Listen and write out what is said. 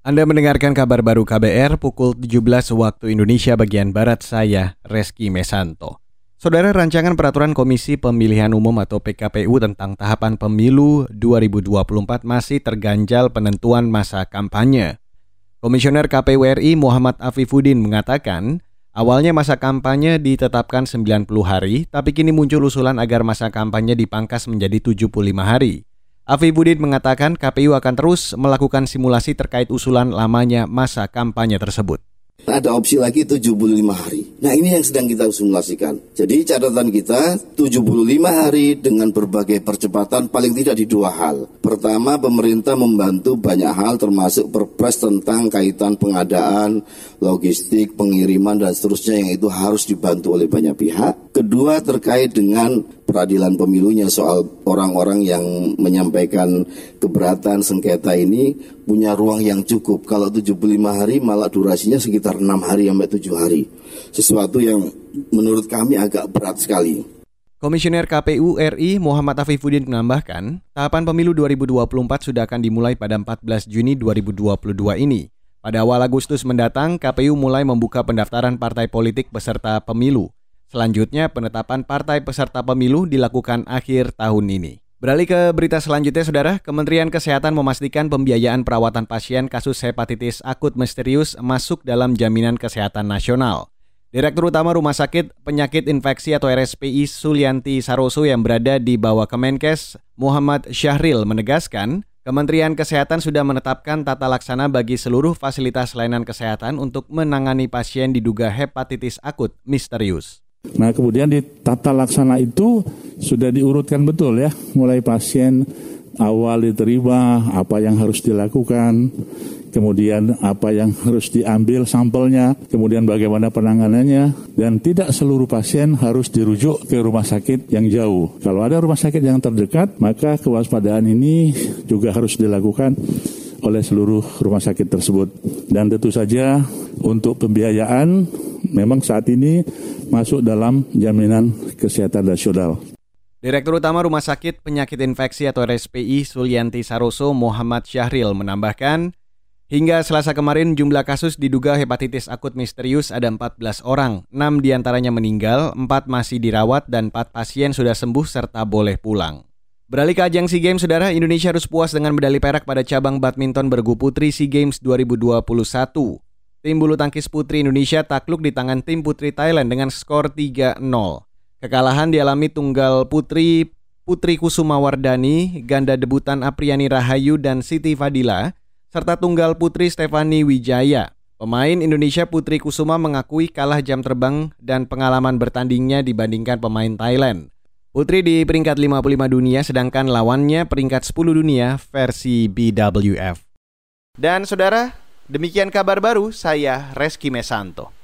Anda mendengarkan kabar baru KBR pukul 17 waktu Indonesia bagian Barat saya, Reski Mesanto. Saudara rancangan peraturan Komisi Pemilihan Umum atau PKPU tentang tahapan pemilu 2024 masih terganjal penentuan masa kampanye. Komisioner KPU RI Muhammad Afifuddin mengatakan, awalnya masa kampanye ditetapkan 90 hari, tapi kini muncul usulan agar masa kampanye dipangkas menjadi 75 hari. Afifuddin mengatakan KPU akan terus melakukan simulasi terkait usulan lamanya masa kampanye tersebut. Ada opsi lagi 75 hari. Nah ini yang sedang kita simulasikan. Jadi catatan kita 75 hari dengan berbagai percepatan paling tidak di dua hal. Pertama pemerintah membantu banyak hal termasuk perpres tentang kaitan pengadaan, logistik, pengiriman dan seterusnya yang itu harus dibantu oleh banyak pihak. Kedua terkait dengan peradilan pemilunya soal orang-orang yang menyampaikan keberatan sengketa ini punya ruang yang cukup. Kalau 75 hari malah durasinya sekitar 6 hari sampai 7 hari. Sesuatu yang menurut kami agak berat sekali. Komisioner KPU RI Muhammad Afifuddin menambahkan, tahapan pemilu 2024 sudah akan dimulai pada 14 Juni 2022 ini. Pada awal Agustus mendatang, KPU mulai membuka pendaftaran partai politik peserta pemilu. Selanjutnya, penetapan partai peserta pemilu dilakukan akhir tahun ini. Beralih ke berita selanjutnya, Saudara. Kementerian Kesehatan memastikan pembiayaan perawatan pasien kasus hepatitis akut misterius masuk dalam jaminan kesehatan nasional. Direktur Utama Rumah Sakit Penyakit Infeksi atau RSPI Sulianti Saroso yang berada di bawah Kemenkes, Muhammad Syahril menegaskan, Kementerian Kesehatan sudah menetapkan tata laksana bagi seluruh fasilitas layanan kesehatan untuk menangani pasien diduga hepatitis akut misterius. Nah kemudian di tata laksana itu sudah diurutkan betul ya, mulai pasien awal diterima, apa yang harus dilakukan, kemudian apa yang harus diambil sampelnya, kemudian bagaimana penanganannya, dan tidak seluruh pasien harus dirujuk ke rumah sakit yang jauh. Kalau ada rumah sakit yang terdekat, maka kewaspadaan ini juga harus dilakukan oleh seluruh rumah sakit tersebut. Dan tentu saja untuk pembiayaan memang saat ini masuk dalam jaminan kesehatan nasional. Direktur Utama Rumah Sakit Penyakit Infeksi atau RSPI Sulianti Saroso Muhammad Syahril menambahkan, hingga selasa kemarin jumlah kasus diduga hepatitis akut misterius ada 14 orang, 6 di antaranya meninggal, 4 masih dirawat, dan 4 pasien sudah sembuh serta boleh pulang. Beralih ke ajang SEA Games, Saudara, Indonesia harus puas dengan medali perak pada cabang badminton bergu putri SEA Games 2021. Tim bulu tangkis putri Indonesia takluk di tangan tim putri Thailand dengan skor 3-0. Kekalahan dialami tunggal putri Putri Kusuma Wardani, ganda debutan Apriani Rahayu dan Siti Fadila, serta tunggal putri Stefani Wijaya. Pemain Indonesia Putri Kusuma mengakui kalah jam terbang dan pengalaman bertandingnya dibandingkan pemain Thailand. Putri di peringkat 55 dunia sedangkan lawannya peringkat 10 dunia versi BWF. Dan saudara, Demikian kabar baru, saya Reski Mesanto.